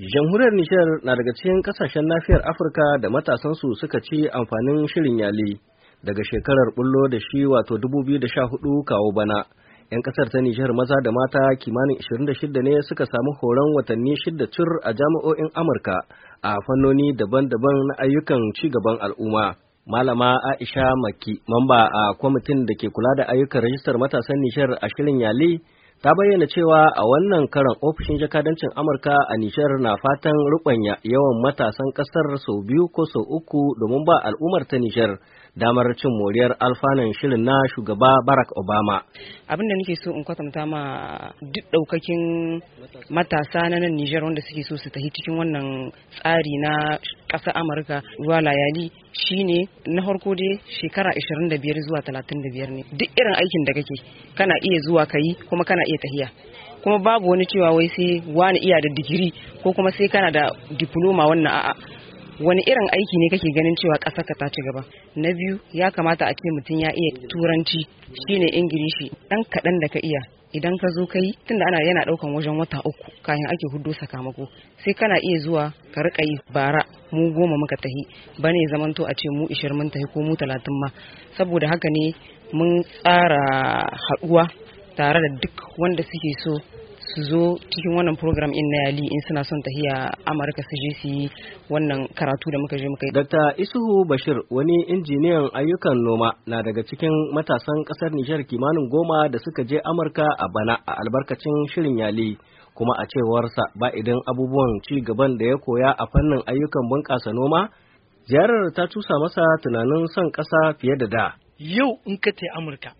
Jamhuriyar Nijar na daga cikin ƙasashen nafiyar Afirka da matasansu suka ci amfanin shirin yali daga shekarar bullo da shi wato 2014 kawo bana. 'Yan ƙasar ta Nijar maza da mata kimanin 26 ne suka samu horon watanni shida cur a jami'o'in Amurka a fannoni daban-daban na ayyukan ci gaban al'umma. Malama Aisha Maki, mamba a kwamitin da ke kula da ayyukan rajistar matasan Nijar a shirin Yali, ta bayyana cewa a wannan karan ofishin jakadancin Amurka a Nijar na fatan rubanya yawan matasan ƙasar sau biyu ko sau uku domin ba al'ummar ta Nijar damar cin moriyar alfanan shirin na shugaba Barack Obama. Abin da nake so in kwatanta ma duk ɗaukakin matasa na nan Nijar wanda suke so su tafi cikin wannan tsari na ƙasar Amurka ruwa layali shine na farko dai shekara 25 zuwa 35 ne. Duk irin aikin da kake kana iya zuwa kayi kuma kana iya tahiya. Kuma babu wani cewa wai sai wani iya da digiri ko kuma sai kana da diploma wannan a'a. Wani irin aiki ne kake ganin cewa ƙasar ka ta ci gaba? Na biyu ya kamata a ce mutum ya iya turanci shine ingilishi. Dan kaɗan da ka iya idan ka zo kai tunda ana yana ɗaukan wajen wata uku kayan ake hudo sakamako sai kana iya zuwa ka riƙa yi bara mu goma muka tahi. Bane zamanto a ce mu ishirin mun tahi ko mu talatin ma. Saboda haka ne mun tsara haɗuwa tare da duk wanda suke so su zo cikin wannan program in na yali in suna son tahiya amurka su je su yi wannan karatu da muka je muka yi. Dr. Isuhu Bashir wani injiniyan ayyukan noma na daga cikin matasan ƙasar Nijar kimanin goma da suka je Amurka a bana a albarkacin shirin yali kuma a cewarsa ba idan abubuwan ci gaban da ya koya a fannin ayyukan bunƙasa noma ziyarar ta cusa masa tunanin son ƙasa fiye da da. Yau in ka Amurka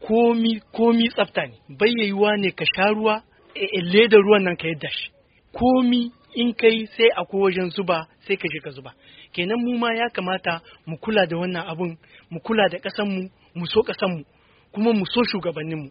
komi komi tsafta ne bayyayuwa ne ka sha ruwa leda ruwan nan ka yadda shi. Komi in kai sai akwai wajen zuba sai ka je ka zuba. Kenan mu ma ya kamata mu kula da wannan abun mu kula da ƙasanmu mu so ƙasanmu kuma mu so shugabanninmu.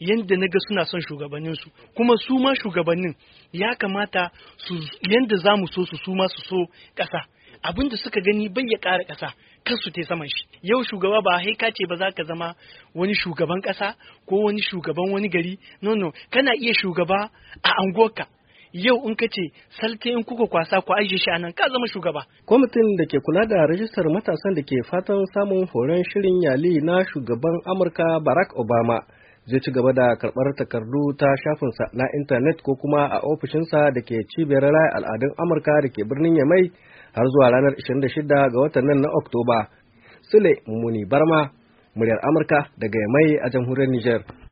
Yadda na ga suna son shugabanninsu. Kuma su ma shugabannin ya kamata su yadda za mu so su su ma su so ƙasa. Abin da suka gani bai ya ƙara ƙasa kan su saman shi. Yau shugaba ba haika ce ba za ka zama wani shugaban ƙasa ko wani shugaban wani gari. No no kana iya shugaba a anguwarka. Yau in ka ce salte in kuka kwasa ku ajiye shi a nan ka zama shugaba. Kwamitin da ke kula da rajistar matasan da ke fatan samun horon shirin yali na shugaban amurka barack obama zai ci gaba da karɓar takardu ta shafinsa na intanet ko kuma a ofishinsa da ke cibiyar raya al'adun amurka da ke birnin yamai har zuwa ranar 26 ga watan nan na oktoba. Sule muni barma muryar amurka daga yamai a jamhuriyar niger